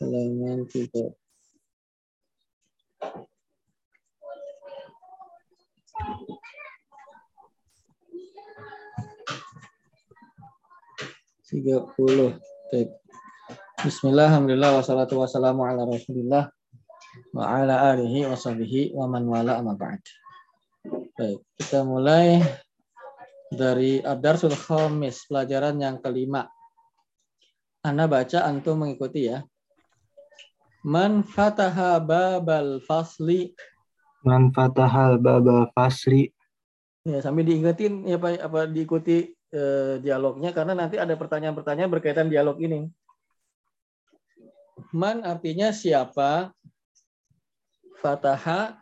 halaman tiga. Tiga puluh. Bismillah, alhamdulillah, wassalatu wassalamu ala rasulillah wa ala alihi wa sahbihi wa man wala amma ba'd. Baik, kita mulai dari Ad-Darsul pelajaran yang kelima. Anda baca, antum mengikuti ya. Man fataha babal fasli. Man fatahal babal fasli. Ya, sambil diingetin ya Pak, apa diikuti eh, dialognya karena nanti ada pertanyaan-pertanyaan berkaitan dialog ini. Man artinya siapa? Fataha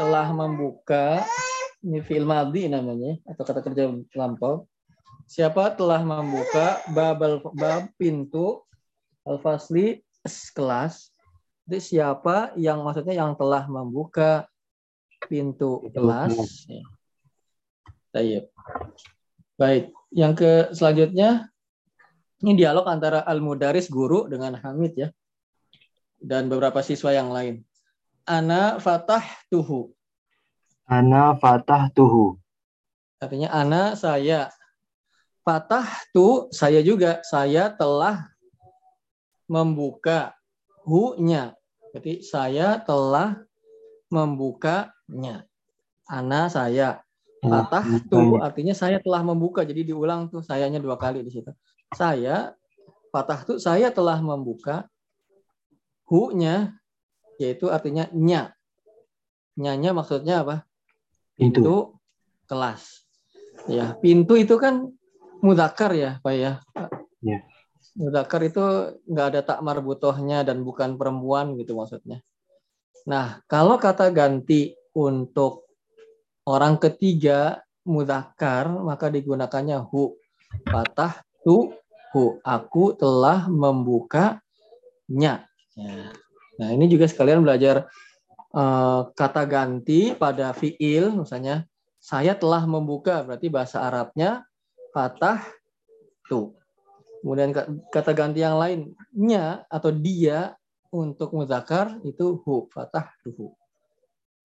telah membuka ini fi'il madhi namanya atau kata kerja lampau. Siapa telah membuka babal bab pintu al-fasli kelas? Jadi siapa yang maksudnya yang telah membuka pintu kelas? Ya. Baik. Baik, yang ke selanjutnya ini dialog antara al-mudaris guru dengan Hamid ya. Dan beberapa siswa yang lain. Ana fatah tuhu. Ana fatah tuhu. Artinya ana saya. Fatah tu saya juga. Saya telah membuka hu-nya. Jadi saya telah membukanya. Ana saya. Fatah tu artinya saya telah membuka. Jadi diulang tuh sayanya dua kali di situ. Saya fatah tu saya telah membuka hu-nya yaitu artinya nya. Nyanya maksudnya apa? Pintu. Pintu kelas. Ya, pintu itu kan mudakar ya, Pak ya. Ya. Mudakar itu nggak ada tak marbutohnya dan bukan perempuan gitu maksudnya. Nah, kalau kata ganti untuk orang ketiga mudakar maka digunakannya hu. Patah tu hu. Aku telah membukanya. Ya. Nah, ini juga sekalian belajar uh, kata ganti pada fiil misalnya saya telah membuka berarti bahasa Arabnya patah tu. Kemudian kata ganti yang lainnya atau dia untuk muzakar itu hu, fatah tuhu.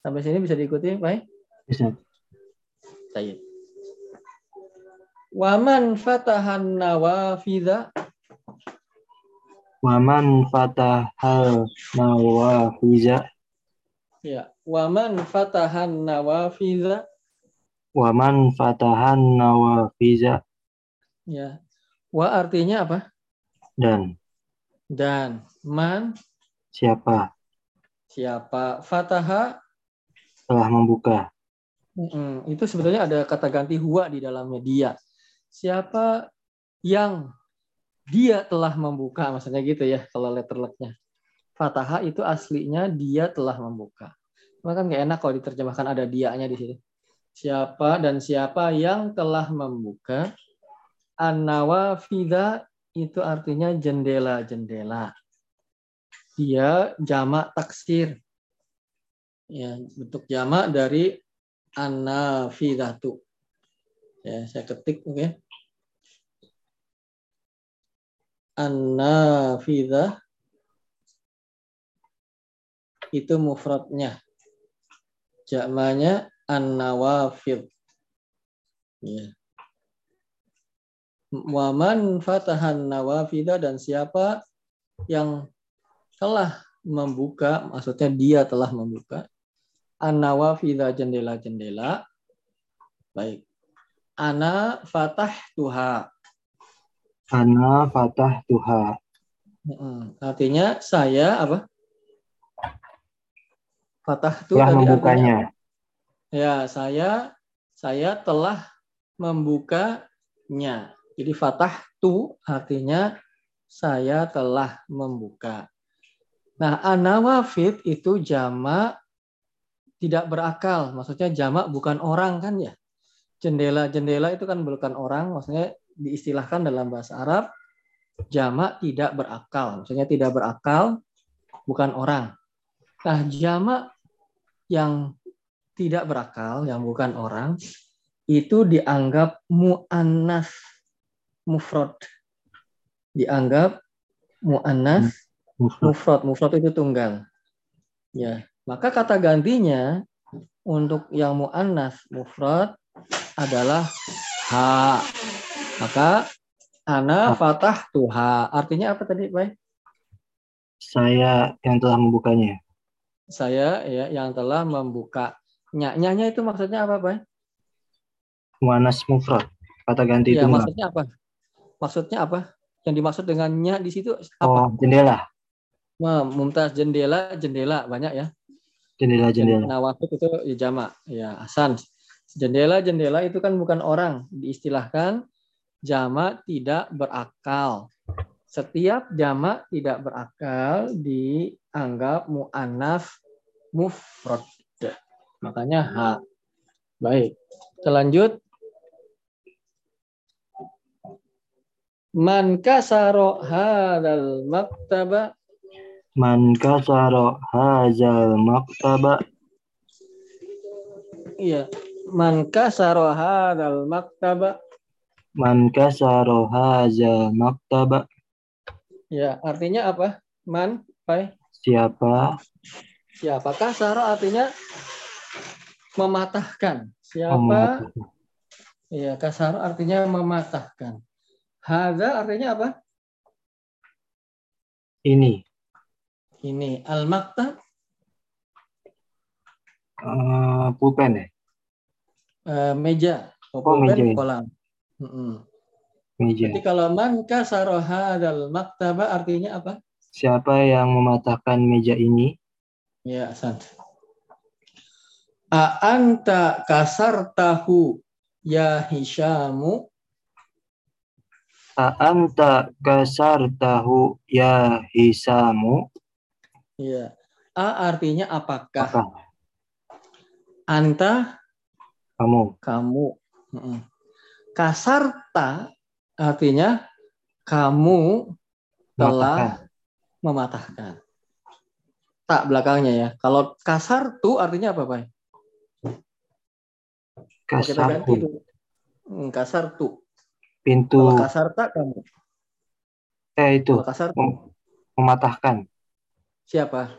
Sampai sini bisa diikuti, baik? Bisa. Baik. Waman fatahan nawafidha Waman fatahal nawafiza. Ya, waman fatahan nawafidha Waman fatahan nawafiza. ya. Wa artinya apa? Dan Dan man siapa siapa fataha telah membuka. Mm, itu sebetulnya ada kata ganti huwa di dalamnya dia. Siapa yang dia telah membuka, maksudnya gitu ya kalau letter lucknya. Fataha itu aslinya dia telah membuka. Cuma kan nggak enak kalau diterjemahkan ada dianya di sini. Siapa dan siapa yang telah membuka An-nawafidha itu artinya jendela-jendela. Dia jamak taksir. Ya, bentuk jamak dari an-nafidhatu. Ya, saya ketik oke. Okay. An-nafidhah itu mufradnya. Jamanya an-nawafid. Ya. Waman fatahan nawafida dan siapa yang telah membuka, maksudnya dia telah membuka an-nawafida jendela-jendela. Baik. Ana fatah tuha. Ana fatah tuha. Artinya saya apa? Fatah tu Telah membukanya. artinya- Ya, saya saya telah membukanya. Jadi fatah tu artinya saya telah membuka. Nah, anawafid itu jamak tidak berakal. Maksudnya jamak bukan orang kan ya. Jendela-jendela itu kan bukan orang, maksudnya diistilahkan dalam bahasa Arab jamak tidak berakal. Maksudnya tidak berakal bukan orang. Nah, jamak yang tidak berakal, yang bukan orang, itu dianggap mu'annas mufrad. Dianggap muannas Mufrad. mufrad. Mufrad itu tunggal. Ya, maka kata gantinya untuk yang muannas mufrad adalah ha. Maka ana fatah tuha. Artinya apa tadi, Pak? Saya yang telah membukanya. Saya ya yang telah membuka. Nya-nya itu maksudnya apa, Pak? Muanas mufrad. Kata ganti Ya, tunggal. maksudnya apa? Maksudnya apa? Yang dimaksud dengan nya di situ apa? Oh, jendela. Wah, Mumtaz jendela, jendela banyak ya. Jendela-jendela. Nawafid itu ya jamak. Ya, Hasan. Jendela-jendela itu kan bukan orang. Diistilahkan jamak tidak berakal. Setiap jamak tidak berakal dianggap mu'anaf mufrad. Makanya ha. Baik. Kita lanjut. Man kasaro hadal maktaba Man kasaro hazal maktaba. Iya. Man kasaro hadal maktaba. Man kasaro hazal maktaba. Ya, artinya apa? Man, pai. Siapa Siapa kasaro artinya mematahkan. Siapa? mematahkan? Iya, kasaro artinya mematahkan. Hada artinya apa? Ini. Ini al maktab eh, pulpen ya? eh, meja, Oh, pulpen, meja. kolam. Mm-mm. Meja. Jadi kalau man kasaro hadal maktaba artinya apa? Siapa yang mematahkan meja ini? Ya, Hasan. A anta kasartahu ya Hisyamu A'anta kasartahu ya hisamu. Ya. A artinya apakah? Apa? Anta Kamu. kamu. Kasarta artinya kamu telah Mematahkan. mematahkan. Tak belakangnya ya. Kalau kasar tu artinya apa, Pak? Itu. Hmm, kasar tu. Pintu. Kalau kasar tak kamu. Eh itu. Kalau kasar Mem- Mematahkan. siapa?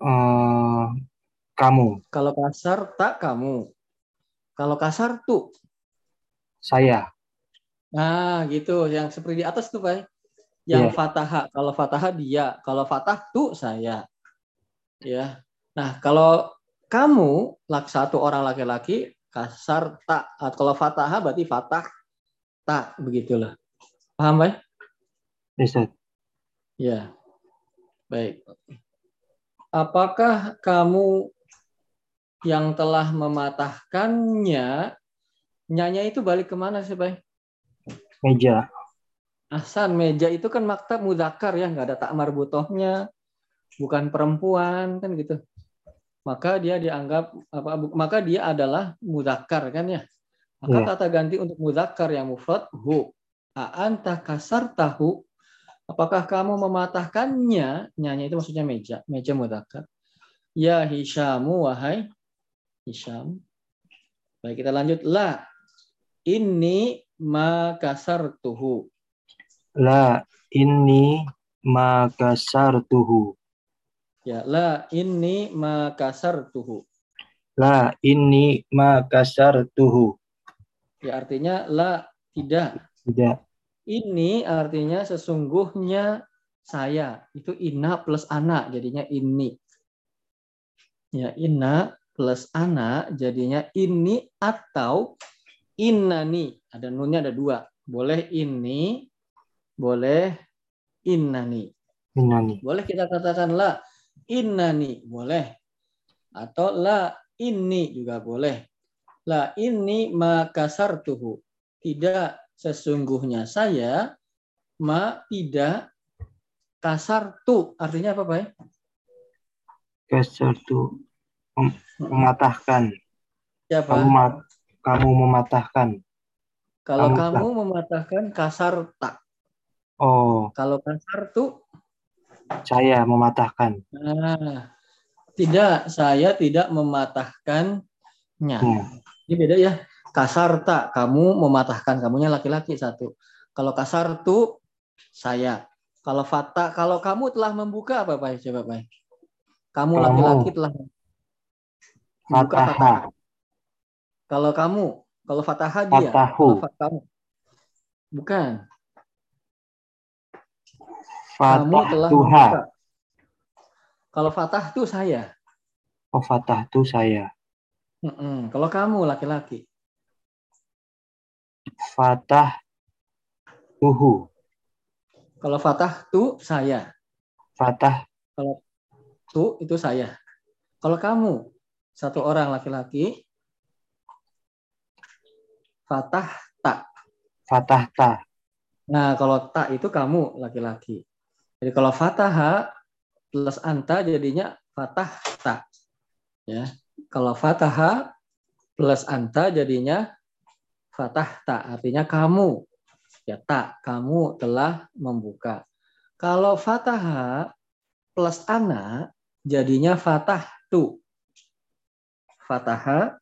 Eh, kamu. Kalau kasar tak kamu. Kalau kasar tu. Saya. Nah, gitu. Yang seperti di atas tuh, Pak. Yang Iya. fataha. Kalau fataha dia. Kalau fatah tu saya. Ya. Nah, kalau kamu satu orang laki-laki kasar tak. Ah, Kalau fataha berarti fatah tak begitulah. Paham, Pak? Ustaz. Ya. Baik. Apakah kamu yang telah mematahkannya, nyanya itu balik ke mana sih, Pak? Meja. Ahsan, meja itu kan maktab mudakar ya, nggak ada tak marbutohnya, bukan perempuan kan gitu. Maka dia dianggap apa? Maka dia adalah mudakar kan ya. Maka Iya. kata ganti untuk mudakar yang mufrad hu. A'anta kasar tahu. Apakah kamu mematahkannya? Nyanya itu maksudnya meja, meja mudakar. Ya Hisyamu wahai Hisyam. Baik kita lanjut la. Ini ma kasar tuhu. La inni ma kasartuhu. Ya, la ini ma kasar tuhu. La inni ma kasartuhu. Ya, artinya la tidak. Tidak. Ini artinya sesungguhnya saya. Itu inna plus anak jadinya ini. Ya, inna plus anak jadinya ini atau innani. Ada nunnya ada dua. Boleh ini, boleh innani. Innani. Boleh kita katakan la innani, boleh. Atau la ini juga boleh. La ini ma kasartuhu. Tidak sesungguhnya saya ma tidak kasartu. Artinya apa, Pak? Kasartu. Mem- Mematahkan. Siapa? Kamu kamu mematahkan. Kalau kamu kamu mematahkan kasarta. Oh, Kalau kasartu, saya mematahkan. nah, tidak, saya tidak mematahkannya. Hmm. Ini beda ya. Kasarta, kamu mematahkan, kamunya laki-laki satu. Kalau kasar tu, saya. Kalau fata, kalau kamu telah membuka apa Pak? Coba Pak. Kamu laki-laki telah membuka Fataha. fatah. Kalau kamu, kalau fataha dia. Fatahu. Kalau fa- kamu. Bukan. Kamu telah Fatahtuha. membuka. Kalau fatah itu saya. Oh, fatahtu saya. Mm-mm. Kalau kamu laki-laki. Fatah tuhu. Kalau fatah itu saya. Fatah Tu itu saya. Kalau kamu satu orang laki-laki, fatah tak. fatah ta. Nah, kalau tak itu kamu laki-laki. Jadi kalau fataha plus anta jadinya fatah tak. Ya. Kalau fataha plus anta jadinya fatah tak. Artinya kamu. Ya tak, kamu telah membuka. Kalau fataha plus ana jadinya fatah tu. Fataha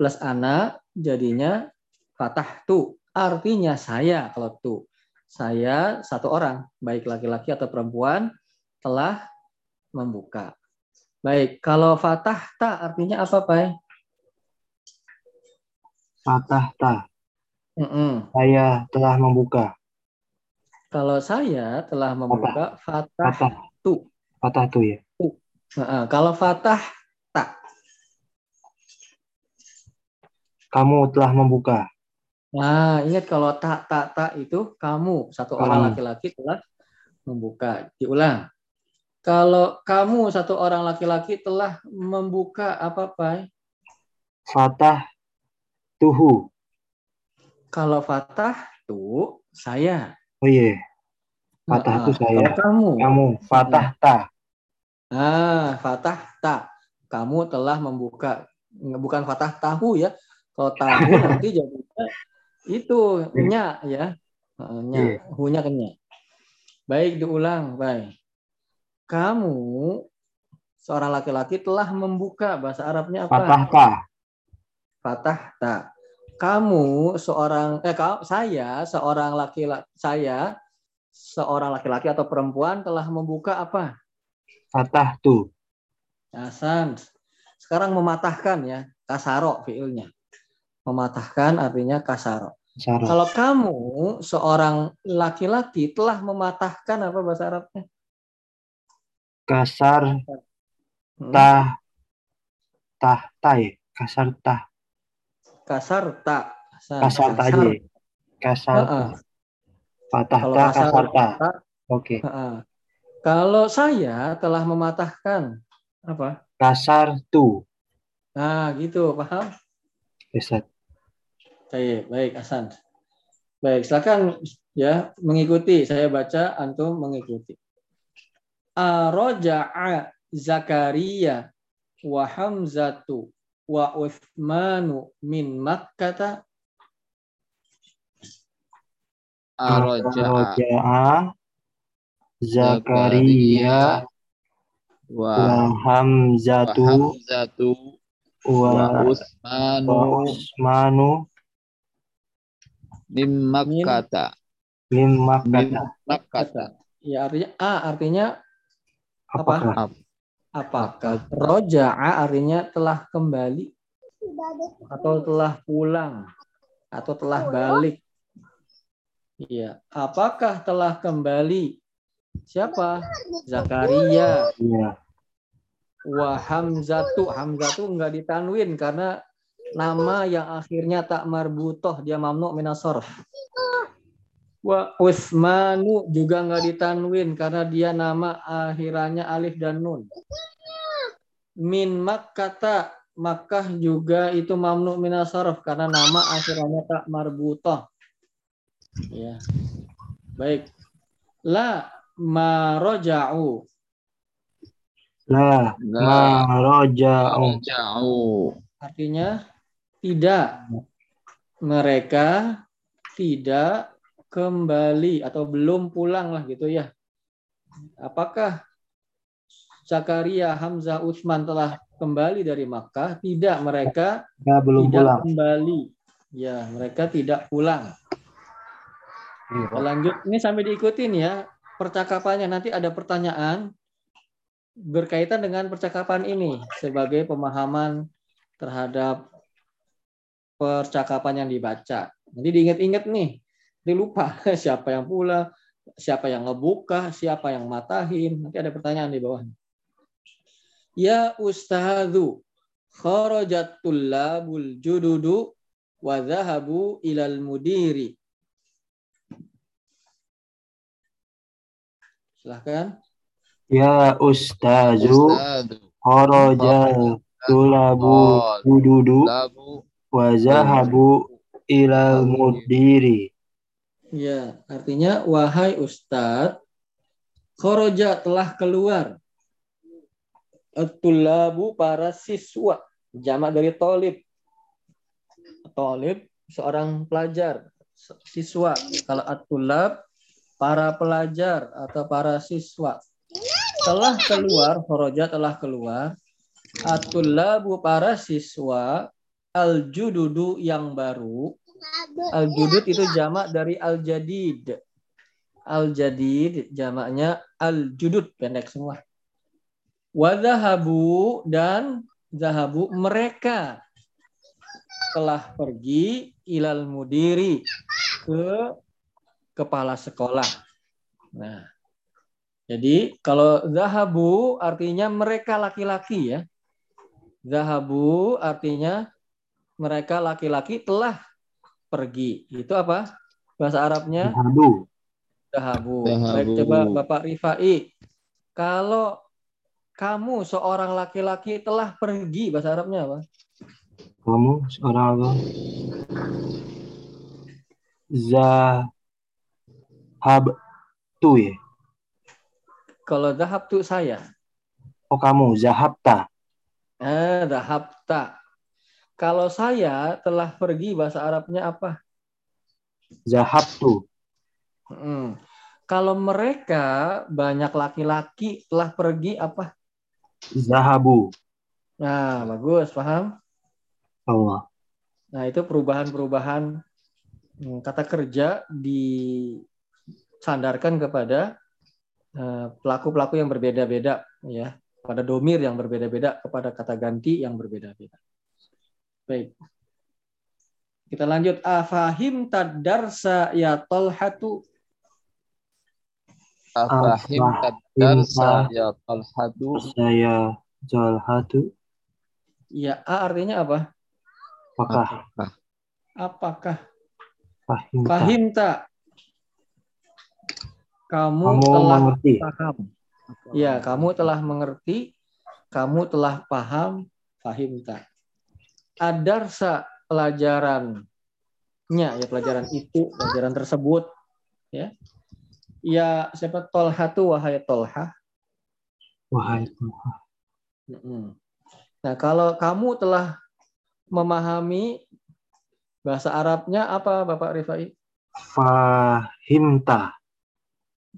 plus ana jadinya fatah tu. Artinya saya kalau tu. Saya satu orang, baik laki-laki atau perempuan, telah membuka. Baik, kalau fatah ta artinya apa, Pak? Fatah ta. Mm-mm. Saya telah membuka. Kalau saya telah membuka fatah Fatah. tu. Fatah tu ya. Nah, kalau fatah tak. Kamu telah membuka. Nah, ingat kalau tak tak tak itu kamu satu orang Kamu. laki-laki telah membuka. Diulang. Kalau kamu satu orang laki-laki telah membuka apa, Pak? Fatah tuhu. Kalau fatah tu saya. Oh iya. Fatah Nah, tu saya. Kalau kamu, Kamu fatah ta. nah fatah tak. Kamu telah membuka. Bukan fatah tahu ya. Kalau tahu nanti jadinya itu nya ya. Nya, Iya. hunya kenya. Baik diulang, baik. Kamu seorang laki-laki telah membuka bahasa Arabnya apa? Fatah ta. Fatah tak. Kamu seorang eh kau saya seorang laki-laki saya seorang laki-laki atau perempuan telah membuka apa? Fatah tu. Hasan. Sekarang mematahkan ya, kasaro fiilnya. Mematahkan artinya. Sarah. Kalau kamu seorang laki-laki telah mematahkan apa bahasa Arabnya? Kasar Hmm, tah. Tah ta ya. Kasar tah. Kasar tak. Kasar ta aja. ya. Kasar Heeh. ta. Fatah Kalau ta kasar kasar ta. tak, Oke. Kalau saya telah mematahkan apa? Kasar tu. Nah, gitu, paham? Ustaz. Baik, baik, Hasan. Baik, silakan ya mengikuti. Saya baca, antum mengikuti. Aroja'a Zakaria wa Hamzatu wa Uthmanu min Makkata Araja'a Roja'a Zakaria wa wa wa Hamzatu Hamzatu wa wa Usmanu min Makkata min. Makkata Ya artinya A artinya Apakah? apakah? Roja'a artinya telah kembali atau telah pulang atau telah balik. Iya, apakah telah kembali? Siapa? Zakaria Iya. Wa Hamzatu. Hamzatu enggak ditanwin karena nama yang akhirnya tak marbutoh dia mamnu minas sorf. Wa Utsmanu juga enggak ditanwin karena dia nama akhirannya alif dan nun. Min Makkata Makkah juga itu mamnu minas sorf karena nama akhirannya tak marbutoh. Ya. Baik. La maroja'u. La la ma roja'u raja'u Artinya tidak. Mereka tidak kembali atau belum pulang lah gitu ya. Apakah Zakaria, Hamzah, Utsman telah kembali dari Makkah? Tidak, mereka Ya, belum tidak pulang. kembali. Ya, mereka tidak pulang. Kita lanjut. Ini sampai diikutin ya percakapannya. Nanti ada pertanyaan berkaitan dengan percakapan ini sebagai pemahaman terhadap percakapan yang dibaca. Nanti diingat-ingat nih. Nanti lupa siapa yang pula, siapa yang ngebuka, siapa yang matahin. Nanti ada pertanyaan di bawah. Ya Ustadzu, kharajat tullabul jududu wa dhahabu ilal mudiri. Silahkan. Ya Ustazu kharaja tulabu hududu Labu. wa zahabu ilal mudiri. Ya, artinya wahai Ustadz, khoroja telah keluar. At-tullabu para siswa, jamak dari tolib. Tolib seorang pelajar, siswa. Kalau at-tullab para pelajar atau para siswa. Telah keluar, khoroja telah keluar. At-tullabu para siswa, al-jududu yang baru, Al-judud itu jamak dari al-jadid. Al-jadid jamaknya al-judud pendek semua. Wadahabu dan zahabu mereka telah pergi ilal mudiri ke kepala sekolah. Nah, jadi kalau zahabu artinya mereka laki-laki ya. Zahabu artinya mereka laki-laki telah pergi. Itu apa? Bahasa Arabnya Zahabu. Dahabu. Baik, coba Bapak Rifai. Kalau kamu seorang laki-laki telah pergi, bahasa Arabnya apa? Kamu seorang apa? Zahab tu ya. Kalau dahab tuh saya. Oh kamu zahabta. Eh, dahabta. Kalau saya telah pergi, bahasa Arabnya apa? Zahabtu. Hmm. Kalau mereka banyak laki-laki telah pergi apa? Zahabu. Nah, bagus, paham? Allah. Nah, itu perubahan-perubahan hmm, kata kerja disandarkan kepada pelaku-pelaku yang berbeda-beda ya, pada domir yang berbeda-beda kepada kata ganti yang berbeda-beda. Baik. Kita lanjut afahim tadarsa ya tolhatu Afahim tadarsa ya talhadu. Saya jalhatu. ya a artinya apa? Apakah Apakah fahim? fahim tak? Kamu, Kamu telah mengerti. paham. Ya, kamu telah mengerti, kamu telah paham, fahim tak. Adarsa pelajarannya, ya pelajaran itu, pelajaran tersebut, ya. Ya, siapa Tolha tuh wahai Tolha. Wahai Tuhan. Mm-mm. Nah, kalau kamu telah memahami bahasa Arabnya apa, Bapak Rifai? Fahimta.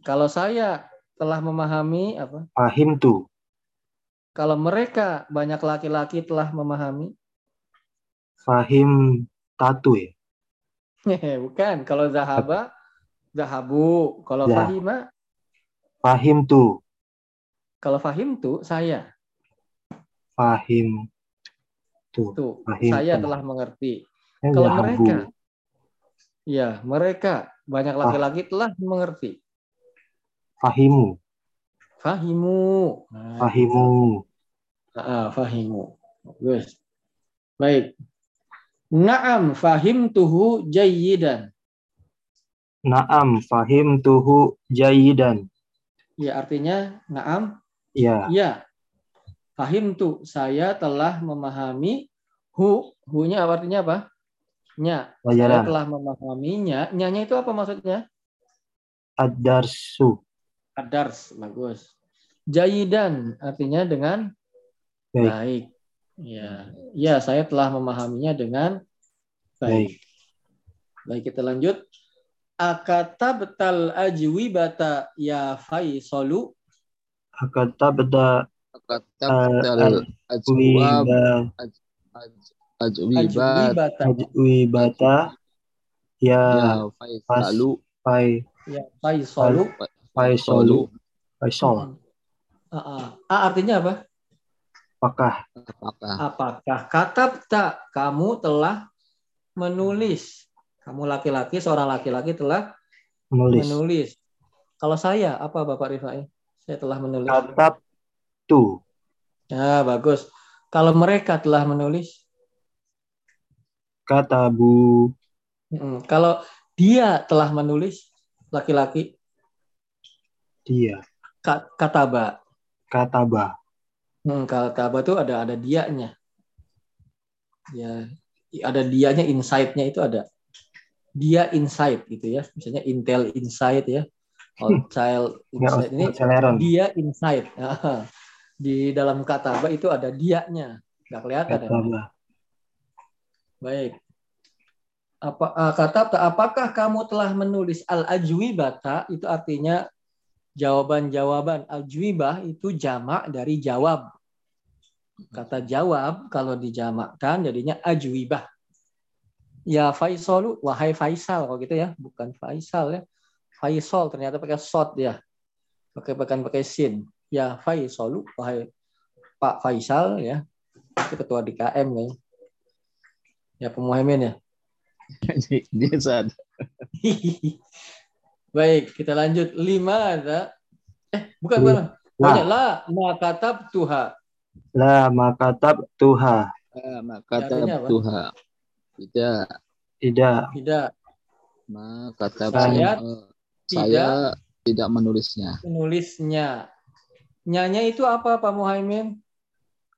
Kalau saya telah memahami apa? Fahimtu. Kalau mereka banyak laki-laki telah memahami, Fahim tatu ya. bukan. Kalau zahaba, zahabu. Kalau Ya. fahima, Fahimtu. kalau fahim tuh saya. Fahim tu. Tuh, Fahim saya tuh. telah mengerti. Eh, Kalau zahabu. mereka, ya mereka banyak laki-laki telah mengerti. Fahimu. Fahimu. Nah, Fahimu. Ah, fahimu. Bagus. Baik. Naam fahimtuhu jayyidan. Naam fahimtuhu jayidan. Ya artinya naam Ya. Ya. Fahim tuh saya telah memahami hu. Hu-nya artinya apa? Nya. Saya telah memahaminya. Nya-nya itu apa maksudnya? Ad-darsu. Adars. Bagus. Jayidan artinya dengan Baik. baik. Ya. Ya, saya telah memahaminya dengan baik. Baik, kita lanjut. Akata betal ajwi bata ya Faisalu. Hakata beda Katabdal ajwab wiba Ajwi ajwibat bata. wibata ya ya faisalu Fai Ya, Faisolu. Faisol. Ah, ah. A artinya apa? Apakah Apakah Apakah katabta kamu telah menulis? Kamu laki-laki, seorang laki-laki telah menulis? menulis. Kalau saya, apa Bapak Rifai? Saya telah menulis. Katab tu Ya, bagus. Kalau mereka telah menulis, katabu mm, kalau dia telah menulis, laki-laki, dia ka- kataba. kataba Hmm, kataba itu ada ada dianya. Ya, ada dianya, insight-nya itu ada. Dia insight gitu ya. Misalnya Intel insight ya. Child ya insight ini dia insight. Di dalam kataba itu ada dianya. Nggak kelihatan ya. kataba Baik. Apa uh, kata apakah kamu telah menulis al ajwibata itu artinya jawaban-jawaban ajwibah itu jamak dari jawab. Kata jawab kalau dijamakkan jadinya ajwibah. Ya Faisal, wahai Faisal kalau gitu ya, bukan Faisal ya. Faisal ternyata pakai sod ya. Pakai bukan pakai sin. Ya Faisal, wahai Pak Faisal ya. Itu ketua DKM kayaknya. Ya pemuhamin ya. dia sadar. Baik, kita lanjut. Lima ada. Eh, bukan, bukan. Banyak lah. Makatab tuha. la makatab tuha maka Artinya apa? Tuhan tidak tidak Tidak. maka Saya saya tidak menulisnya Menulisnya. Nyanya itu apa, Pak Muhaimin?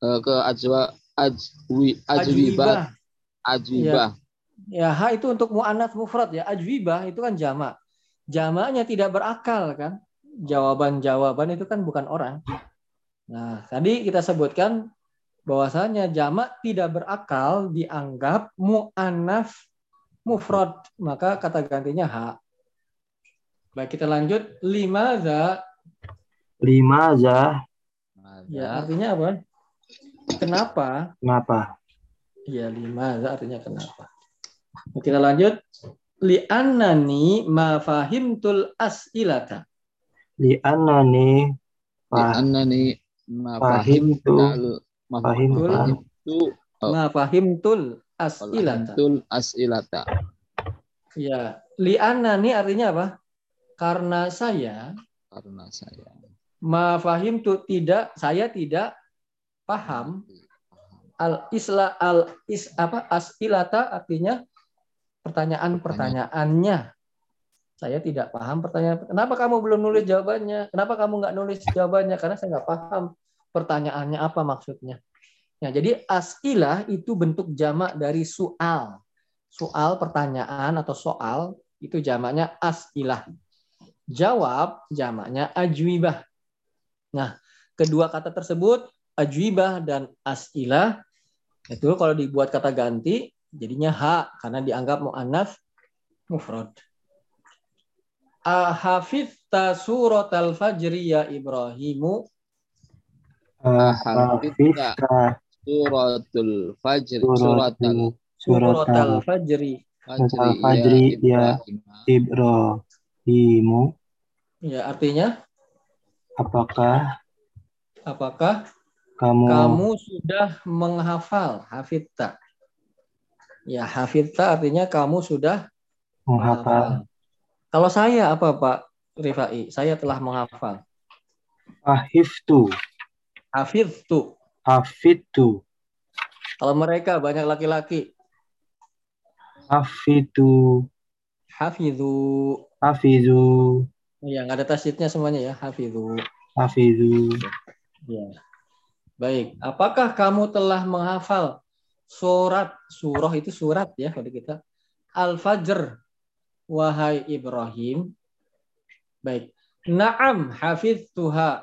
Eh, ke ajwa ajwi ajwibah ajwibah Ya, ha itu untuk mu'anats mufrad ya. Ajwibah itu kan jamak. Jamaknya tidak berakal kan. Jawaban-jawaban itu kan bukan orang. Nah, tadi kita sebutkan bahwasanya jamak tidak berakal dianggap mu'anats mufrad. Maka kata gantinya ha. Baik, kita lanjut. Lima za. lima za Ya, artinya apa? Kenapa? kenapa Ya, lima za artinya kenapa. Kita lanjut. Li'annani ma fahimtul as'ilata. li anani ya fah annani ma Fahim tu. fahimtal- ma Fahim tu. fahimtu Oh. Ma fahimtul as'ilata. fahimtul as'ilata Ya, li'annani artinya apa? Karena saya karena saya ma fahimtu tidak saya tidak paham al isla al is apa as'ilata artinya pertanyaan-pertanyaannya. Saya tidak paham pertanyaan. Kenapa kamu belum nulis jawabannya? Kenapa kamu nggak nulis jawabannya? Karena saya nggak paham pertanyaannya apa maksudnya. Nah, jadi as'ilah itu bentuk jamak dari soal. Soal pertanyaan atau soal itu jamaknya as'ilah. Jawab jamaknya ajwibah. Nah, kedua kata tersebut ajwibah dan as'ilah itu kalau dibuat kata ganti jadinya ha karena dianggap mu'annas mufrad. Ahafizta surat al-fajri ya Ibrahimu hafizta suratul fajr suratul suratul surat suratal al-fajri. fajri Fajri, ya ya. Ibrahim Ibrahimu Ya, artinya apakah apakah kamu, kamu sudah menghafal hafidta? Ya, hafidta artinya kamu sudah menghafal Kalau saya apa Pak Rifai? Saya telah menghafal. hafiztu Hafidtu. hafidtu Kalau mereka banyak laki-laki, hafidtu hafidhu. hafizu Ya, nggak ada tasydidnya semuanya ya, hafidhu. hafizu Ya. Baik, apakah kamu telah menghafal surat surah itu surat ya kalau kita Al-Fajr wahai Ibrahim. Baik. Naam hafiztuha.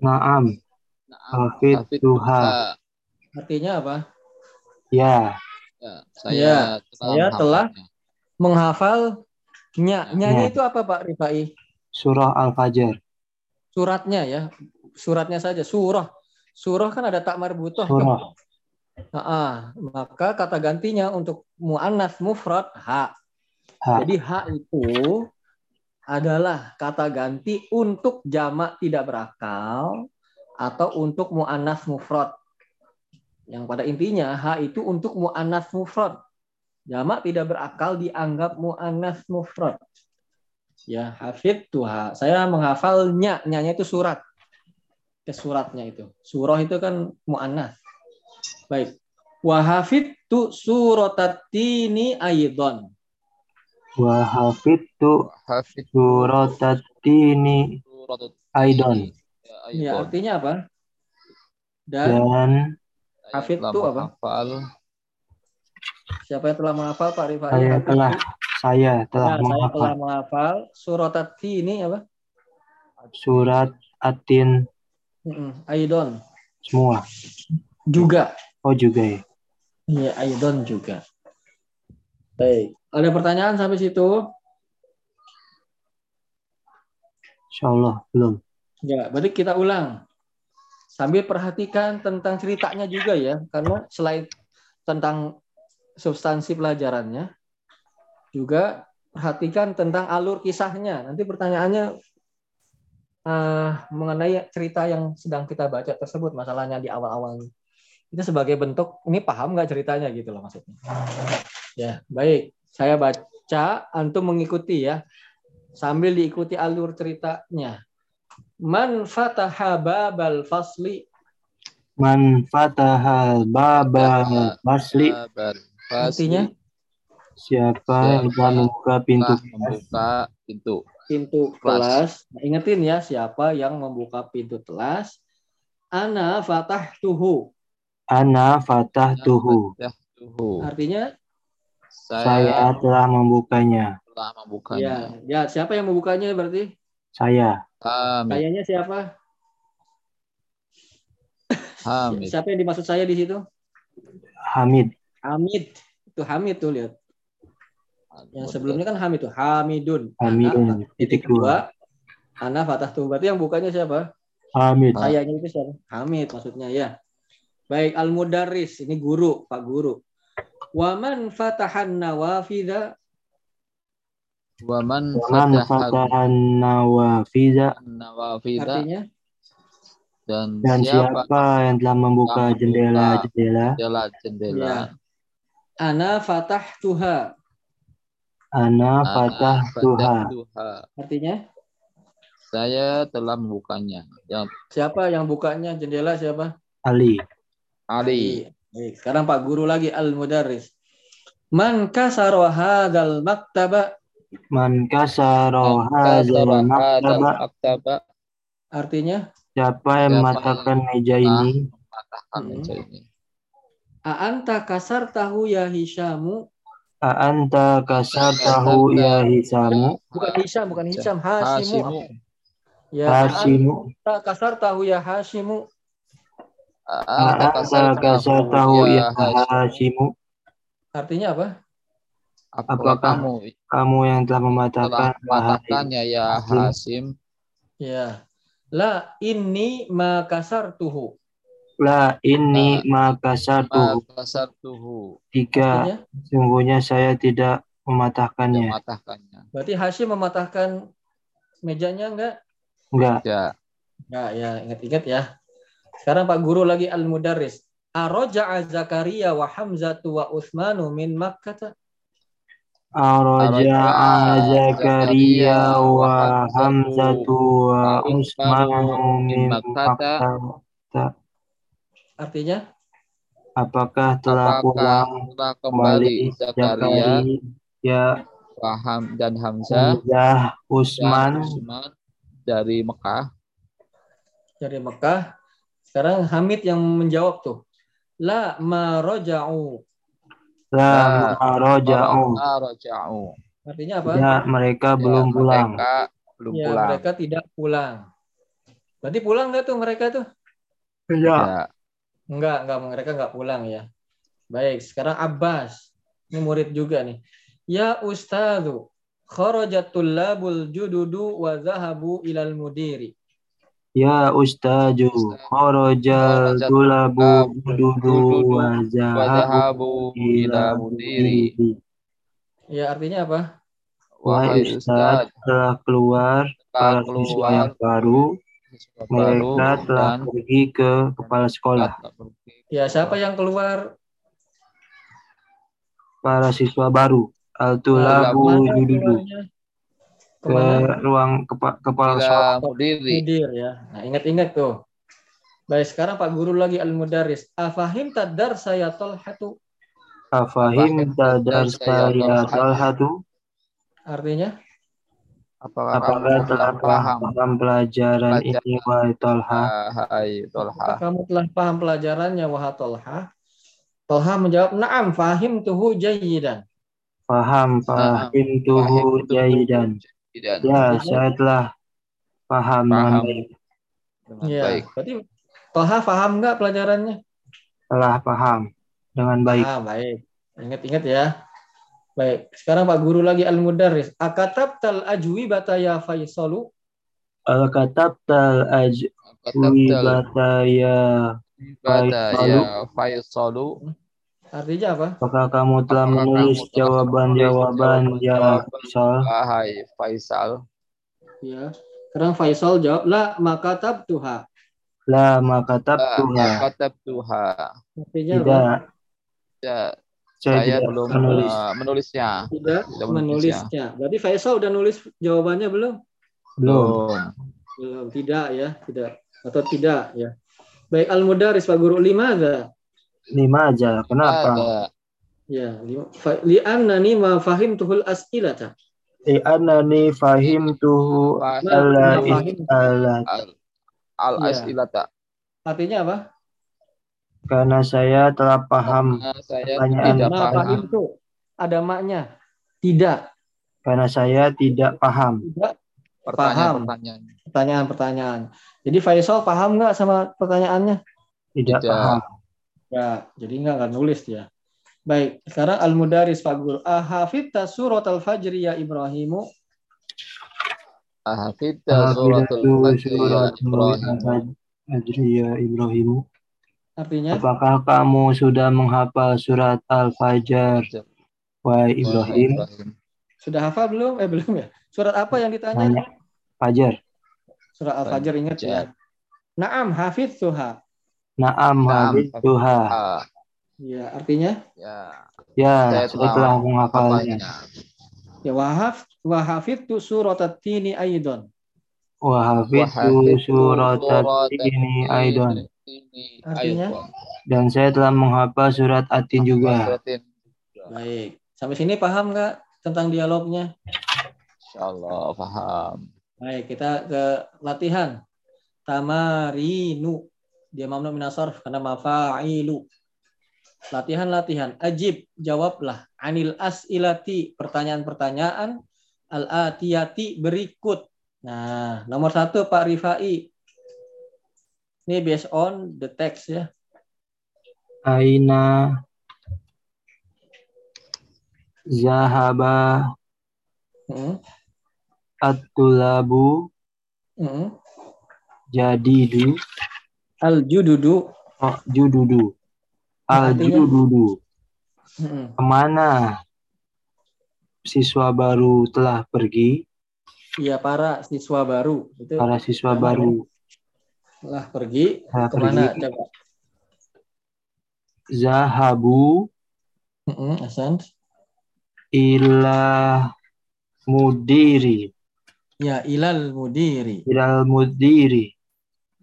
naam Hafidtuha. Artinya apa? ya Ya, saya Ya, saya telah menghafalnya. Menghafal nya. Nyanya Ya. itu apa Pak Rifai? surah al-fajr Suratnya ya. Suratnya saja. Surah. Surah kan ada tak marbutoh. surah Nah, ah, maka kata gantinya untuk mu'annas mufrad ha. Ha. Jadi ha itu adalah kata ganti untuk jamak tidak berakal atau untuk mu'annas mufrad. Yang pada intinya ha itu untuk mu'annas mufrad. Jamak tidak berakal dianggap mu'annas mufrad. Ya, hafid tuha. Saya menghafalnya, nyanya itu surat. Ke suratnya itu. Surah itu kan mu'annas. Baik. Wa hafidtu suratatini aidon. Wa hafidtu Hafid suratatini surat Aidon. Ya, artinya apa? Dan dan hafid itu apa? menghafal siapa yang telah menghafal Pak Rifai? saya Hafid telah saya telah Nah, saya telah menghafal menghafal suratati ini apa? surat atin Aidon semua. juga. Oh juga ya. Iya, Aidon juga. Baik. Ada pertanyaan sampai situ? Insya Allah belum. Ya, berarti kita ulang. Sambil perhatikan tentang ceritanya juga ya, karena selain tentang substansi pelajarannya, juga perhatikan tentang alur kisahnya. Nanti pertanyaannya eh, mengenai cerita yang sedang kita baca tersebut, masalahnya di awal-awal. Itu sebagai bentuk, ini paham nggak ceritanya gitu loh maksudnya. Ya, baik. Saya baca, antum mengikuti ya. Sambil diikuti alur ceritanya. Man fataha babal fasli Man fataha babal fasli. Artinya? siapa yang telah membuka pintu membuka pintu. Pintu Kelas. kelas. Nah, ingetin ya siapa yang membuka pintu kelas. Ana fatah tuhu. ana fatah tuhu Ya. Artinya saya Saya telah membukanya telah ya, membukanya. ya siapa yang membukanya berarti? saya Hamid. Kayaknya siapa? Hamid. Siapa yang dimaksud saya di situ? Hamid Hamid. Itu Hamid tuh lihat. Yang sebelumnya kan Hamid tuh. Hamidun. Hamidun, Ana, titik dua. Ana fatah tuhu. Berarti yang bukanya siapa? Hamid Ah. Sayanya itu siapa? Hamid maksudnya ya. Baik al-mudarris ini guru, Pak guru. Waman fatahan nawafidha Waman man fataha fatahan nawafiza nawafida artinya dan dan siapa siapa yang telah membuka jendela-jendela jendela-jendela ya. Ana fatah tuha ana fatah tuha fatahtuha. artinya Saya telah membukanya. Yang siapa yang bukanya jendela siapa? Ali Ali. Baik, sekarang Pak guru lagi al-mudarris. Man kasara hadzal maktaba man kasaro Kasara hadzal maktaba maktaba artinya siapa yang mematahkan meja ini mematahkan meja ini. a anta kasar tahu ya Hisyamu anta kasar tahu ya hisamu bukan Hisyam bukan Hisyam Hasimu. Ya, a hasimu anta kasar tahu ya Hasimu. a Anta anta kasar tahu ya Hashim. hasimu Artinya apa? Apakah kamu kamu yang telah mematahkan mematahkannya ya Hasim. Ya. La ini ma la ini ma kasar tuhu Makasar tuhu tiga Artinya, sungguhnya saya tidak mematahkannya mematahkannya. berarti Hashim mematahkan mejanya enggak? enggak Ya, Enggak, ya ingat-ingat ya. Sekarang Pak Guru lagi Al-Mudarris. Aroja'a Zakaria wa Hamzatu wa Utsmanu min Makkah. Araja'a Zakaria wa Hamzatu wa Usmanu min Makkah. Artinya, Apakah telah apakah pulang kembali kembali Zakaria, Zakaria Waham dan Hamzah Hamzah dan Usman Usman dari Mekah? dari Mekah. Sekarang Hamid yang menjawab tuh. La ma roja'u. la maroja'u raja'u. Artinya apa? ya mereka Ya, belum pulang Mereka belum ya, pulang. mereka tidak pulang. Berarti pulang nggak tuh mereka tuh? Ya. Enggak, enggak mereka enggak pulang ya. Baik, sekarang Abbas. Ini murid juga nih. Ya Ustadzu, kharajat tullabul jududu wa zahabu ilal mudiri. Ya Ustazu, kharaja tulabu dudu wa zahabu Wadhahabu ila ila mudiri. mudiri. Ya artinya apa? Wahai Ustaz, telah keluar para siswa yang baru. Mereka telah dan pergi ke kepala sekolah. Ya, siapa yang keluar? Para siswa baru. Al-tulabu Ke mana jududu. Ke ruang kepa- kepala sekolah. mudiri Mudir ya. Nah, ingat-ingat tuh. Baik, sekarang Pak Guru lagi al-mudarris. Afahim tadar saya tolhatu. Afahim tadar saya talhatu. Artinya? Apakah kamu Apakah telah paham paham pelajaran Pelajaran. ini wahai hai Tolha Apakah kamu telah paham pelajarannya, wahai Tolha? Tolha menjawab, Naam, fahim tuhu jayidan. Paham, fahim tuhu jayidan. dan Ya, saya telah paham dengan Paham. Ya, baik berarti Tolha paham nggak pelajarannya? Telah paham dengan baik. Ah, baik. Ingat-ingat ya. Baik, sekarang Pak Guru lagi al-mudarris. Akatab tal ajwi bataya faisalu. Al-katab tal ajwi bataya. bata Faisalu. ya Faisalu Artinya apa? Apakah kamu telah Apakah menulis jawaban-jawaban ya? Faisal? Wahai Faisal Ya. Sekarang Faisal jawab, La makatab tuha. La makatab tuha. Katab Tuha Artinya apa? Tidak, ya, saya, saya tidak belum menulis. uh, menulisnya Tidak Tidak menulisnya. Berarti Faisal udah nulis jawabannya belum? Belum. Belum. Tidak ya. Tidak. Atau tidak ya. Baik, al-mudarris Pak Guru. Lima ada? Lima aja. Kenapa? ada Ya. Li'annani ma fahim tuhul as'ilata. Fahim tuhu Fahim ala al al Ya. asilata Artinya apa? Karena saya telah paham. Karena saya Pertanyaan. tidak paham fahim tuh. Ada maknya. Tidak. Karena saya tidak paham. Tidak. pertanyaan-pertanyaan Pertanyaan-pertanyaan. Jadi Faisal paham nggak sama pertanyaannya? Tidak, Tidak. paham. Ya, jadi nggak akan nulis dia. Baik, sekarang Al-Mudaris Pak Guru. Ahafidta surat al-fajri ya Ibrahimu. Hafidha suratul Fajr ya. Adriya Ibrahimu. Artinya, Apakah kamu sudah menghafal surat Al-Fajr? Wahai Ibrahim. sudah hafal belum? Eh, belum ya? Surat apa yang ditanya? Tanya. Fajar. Surat Al-Fajr ingat ya. Naam, hafid suha. Naam Tuha. Ah, Ya, artinya ya, Ya, Saya saya telah menghafalnya. ya wahaf wahafid tu surat at-tini aidon. Wahafidtu surat ini Aidon. Ini Artinya? Dan saya telah menghafal surat Atin juga. Baik. Sampai sini paham nggak tentang dialognya? Insyaallah paham. Baik, kita ke latihan. Tamarinu. Dia mamnu minasarf karena mafa'ilu. Latihan-latihan. Ajib, jawablah. Anil as'ilati, pertanyaan-pertanyaan. Al-atiyati, berikut. Nah, nomor satu Pak Rifai. Ini based on the text ya. Aina Zahaba Hmm. At-tulabu Hmm. Jadidu Al-jududu. oh, Jududu? Al-Jududu Hmm. Ke mana siswa baru telah pergi? Iya, para siswa baru. Itu Para siswa baru telah pergi. telah Ke mana? pergi. Coba. Zahabu Hmm. Hasan. ila mudiri Ya, ilal mudiri. ilal mudiri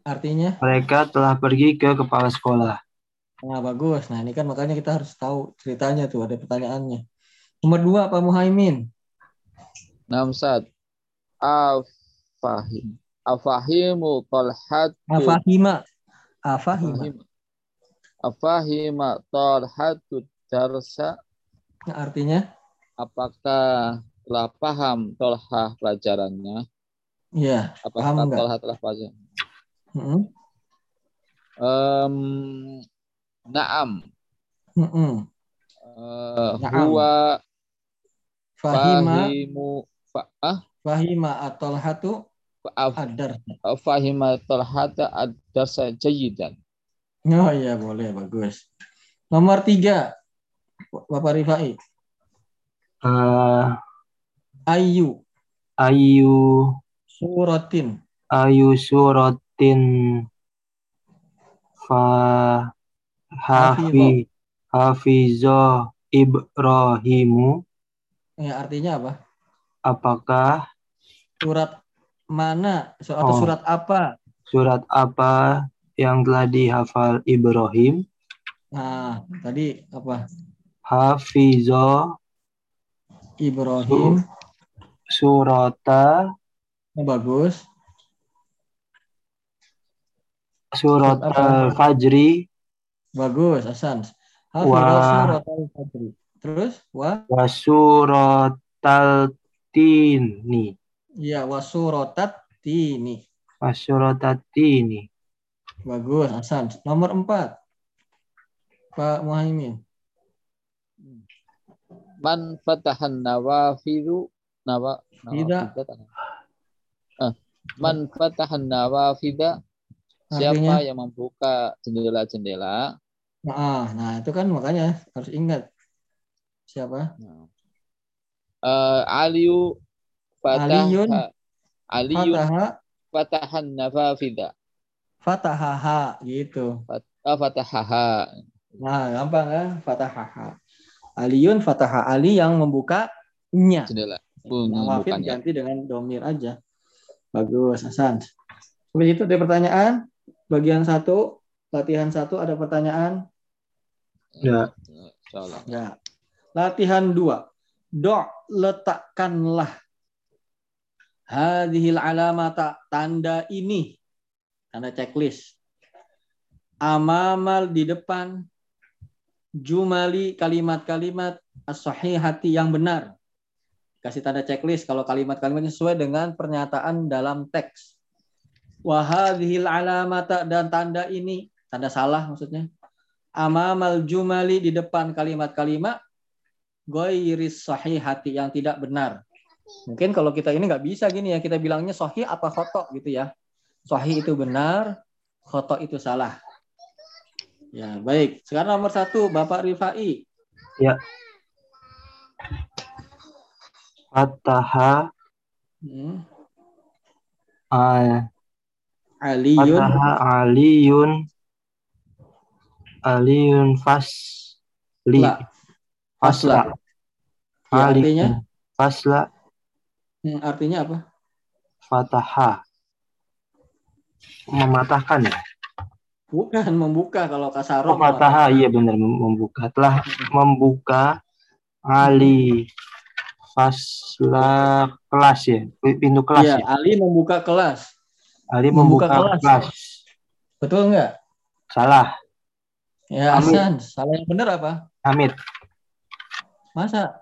Artinya? mereka telah pergi ke kepala sekolah Nah, bagus. Nah, ini kan makanya kita harus tahu ceritanya tuh, ada pertanyaannya. Nomor dua, Pak Muhaimin. Namsat. Afahim. Afahimu talhatu. Afahima. Afahima. Afahima. Talhatu darsa. Nah, artinya? Apakah telah paham tolhah pelajarannya? Ya, Apakah Paham tolhah telah pelajaran? Mm-mm. Em, naam. Mm-mm. Eh, Naam. huwa Fahima, fahimu fa, ah, fahima atau hatu fa- adar. fahima talhata ad-darsa jayidan. Oh iya, boleh, bagus. Nomor tiga, Bapak Rifai. Eh, Ayu ayu suratin ayu suratin fa hafi hafizo Ibrahimu ya artinya apa? apakah Surat mana atau Oh. surat apa? surat apa yang telah dihafal Ibrahim Nah, tadi apa? hafizo Ibrahim. surata Oh, bagus. surat al-fajri Bagus, Hasan. Wah. Hafidhah surat al-fajri. Terus, wa wa suratal tini ya wasuratat tini. wa suratat tini Bagus, Hasan. Nomor empat. Pak Muhaimin. Man fatahan nawafidu nawa Tidak. nawafida. Ah, man fatahan nawafida siapa Artinya? yang membuka jendela-jendela Nah, nah itu kan makanya harus ingat. Siapa? Nah. Eh, Aliyu Aliyun. Aliyun Fataha, fatahan nawafida fatahaha gitu. Fat- ah, fatahaha Nah, gampang kan? Fatahaha. Aliyun fataha Ali yang membukanya. jendela Nawafid bukannya ganti dengan domir aja. Bagus, Hasan. Seperti itu ada pertanyaan. Bagian satu, latihan satu ada pertanyaan. Ya. Ya. Latihan dua. Do letakkanlah hadhil alamata tanda ini tanda checklist. Amamal di depan jumali kalimat-kalimat as-sahihati yang benar. Kasih tanda checklist kalau kalimat-kalimatnya sesuai dengan pernyataan dalam teks. Wahadhil alamata dan tanda ini tanda salah maksudnya. Amamal jumali di depan kalimat-kalimat goiris sahihati yang tidak benar. Mungkin kalau kita ini nggak bisa gini ya, kita bilangnya sahih apa khotok gitu ya. Sahih itu benar, khotok itu salah. Ya, baik. Sekarang nomor satu, Bapak Rifai. fataha Hmm. al Aliyun. fataha aliyun aliyun fasli La. Fasla. Ya, aliyun artinya, fasla hmm, artinya apa? fataha mematahkan ya Bukan membuka kalau kasaro. oh, fataha iya benar mem- membuka telah membuka ali fasla kelas ya pintu kelas Ya, ya Ali membuka kelas. ali membuka membuka, kelas. kelas. Betul nggak? salah Ya. Hasan. Salah yang benar apa? Hamid Masa?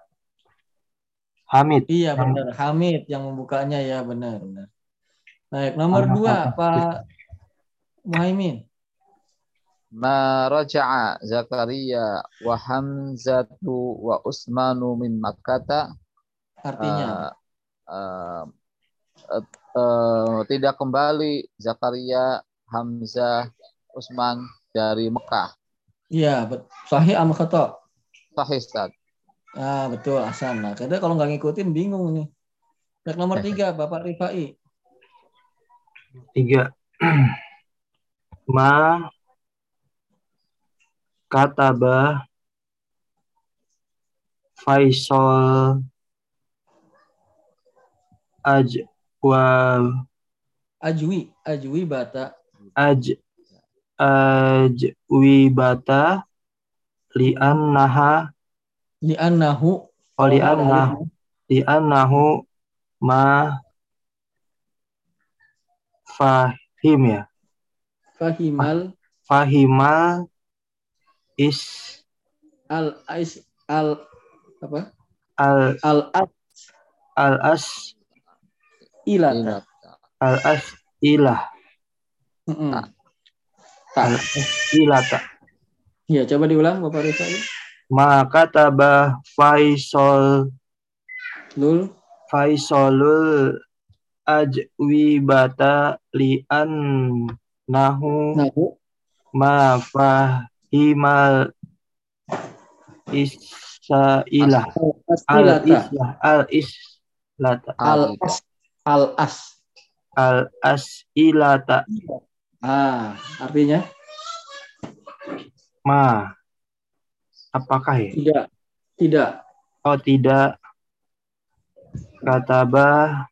Hamid Iya benar, Hamid yang membukanya ya benar benar. Baik, nomor dua? Pak Muhaimin. Ma raja'a Zakaria wa Hamzatu wa Usmanu min Makkata Artinya, eh, eh, eh, tidak kembali Zakaria, Hamzah, Usman dari Mekah. iya sahih am khata. Sahih Ustaz. Ah betul Hasan. Nah, kita kalau nggak ngikutin bingung nih. Baik, nomor tiga Bapak Rifai. tiga ma kataba Faisal ajwa Ajwi, Ajwi bata. aj ajwibata li'annaha Li'annahu. oh, li'anna li'annahu ma fahim ya Fahimal fahimal is al ais al apa? al Al al as ilata. al as ilah Mm-mm. al Tak. as ilata Ya, coba diulang Bapak Rifai. maka tabah Faisal Lul. Faisalul ajwibata li'an nahu Nahu. ma fahimal isailah al islah al is lata Al as. Al as. al asilata Ah, artinya ma apakah ya tidak. Tidak. oh tidak kataba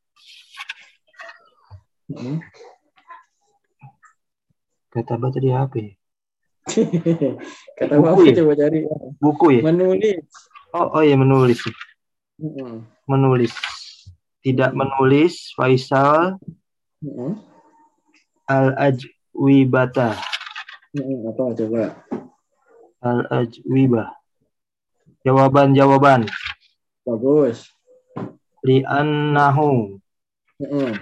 Mm. kataba tadi apa ya Kata Buku Bapak ya? coba cari. buku ya Menulis. oh oh ya menulis Mm-mm. menulis tidak menulis Faisal Mm-mm. al ajwibata Mm-mm. Apa coba? Al ajwibah jawaban jawaban Bagus. li'annahu. Mm-mm.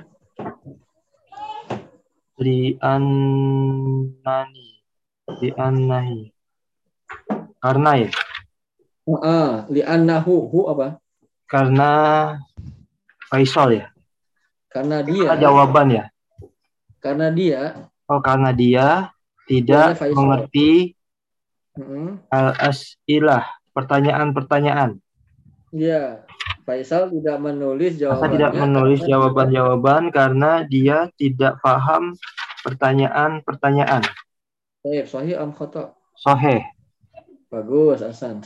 li'annani. Li'annahi. Karena ya Ah, li'annahu. Hu apa? karena Faisal ya? Karena dia. Karena jawaban ya? Karena dia. Oh karena dia tidak mengerti mm-mm, al asilah pertanyaan-pertanyaan Iya, Faisal tidak menulis Masa jawabannya. tidak menulis jawaban-jawaban karena dia tidak paham pertanyaan-pertanyaan. Baik, sahih am khata? Soheh. Bagus, Hasan.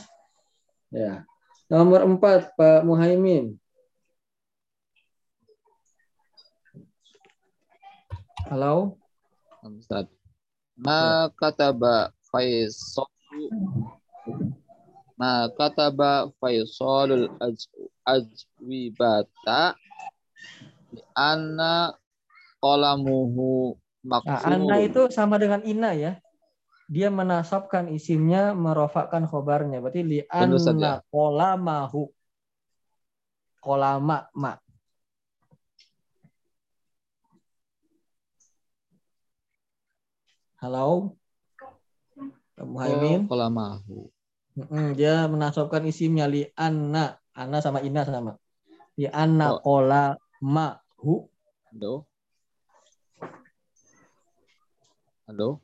Ya. Nomor empat, Pak Muhaimin. Halo? Ustaz. Ma kataba Faisal Ma kataba Faisalul aj, ajwibata li anna qalamuhu Nah, maksur. Anna itu sama dengan Ina ya. Dia menasabkan isimnya, merofakkan khobarnya. Berarti li Ustaz, anna kolamahu. Kolama, ma. Halo? Muhaimin. Oh, qalamahu. Mm-mm, dia menasabkan isimnya li anna. Anna sama Ina sama. Li anna Oh. kolamahu. Halo. Halo.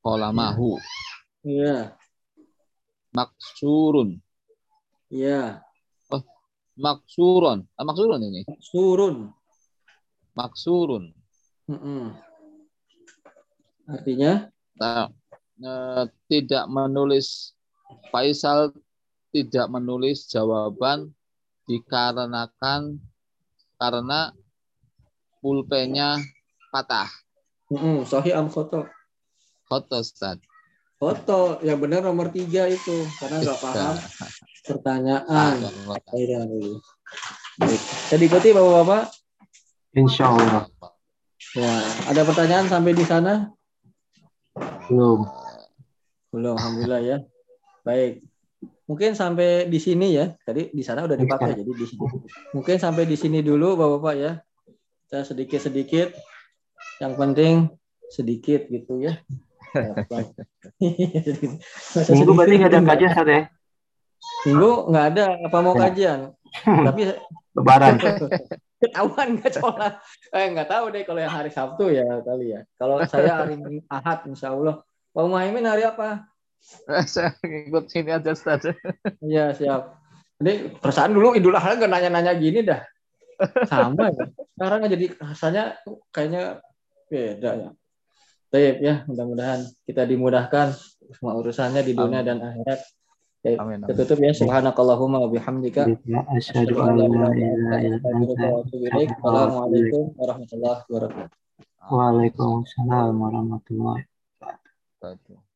Qalamahu Iya, maksurun. iya. Maksurun. Ah, maksurun ini. Surun. Maksurun. Mm-mm. Artinya? Nah, eh, tidak menulis Faisal tidak menulis jawaban dikarenakan karena pulpennya patah. Mm-mm, Sahih am khoto. Khoto Ustaz. Foto yang benar nomor tiga itu karena nggak paham pertanyaan. Dulu. Baik. Jadi ikuti bapak-bapak. Insya Allah. Ya, ada pertanyaan sampai di sana? Belum. Belum, alhamdulillah ya. Baik. Mungkin sampai di sini ya. Tadi di sana udah dipakai jadi di sini. Mungkin sampai di sini dulu bapak-bapak ya. Saya sedikit-sedikit. Yang penting sedikit gitu ya. Minggu berarti nggak ada kajian ya? Minggu nggak ada apa mau kajian. Tapi Lebaran. ketahuan nggak coba. Eh nggak tahu deh kalau yang hari Sabtu ya kali ya. Kalau saya hari Ahad Insya Allah. Pak Muhaimin hari apa? Saya ikut sini aja Ustaz. Iya siap. Jadi perasaan dulu Idul Adha nggak nanya-nanya gini dah. Sama ya. Sekarang jadi rasanya kayaknya beda ya. Baik ya, mudah-mudahan kita dimudahkan semua urusannya di dunia Amin. dan akhirat. Baik, Amin, amin. Kita tutup ya. Subhanakallahumma wa bihamdika. Asyhadu an la ilaha illa anta Assalamualaikum warahmatullahi wabarakatuh. Waalaikumsalam warahmatullahi wabarakatuh.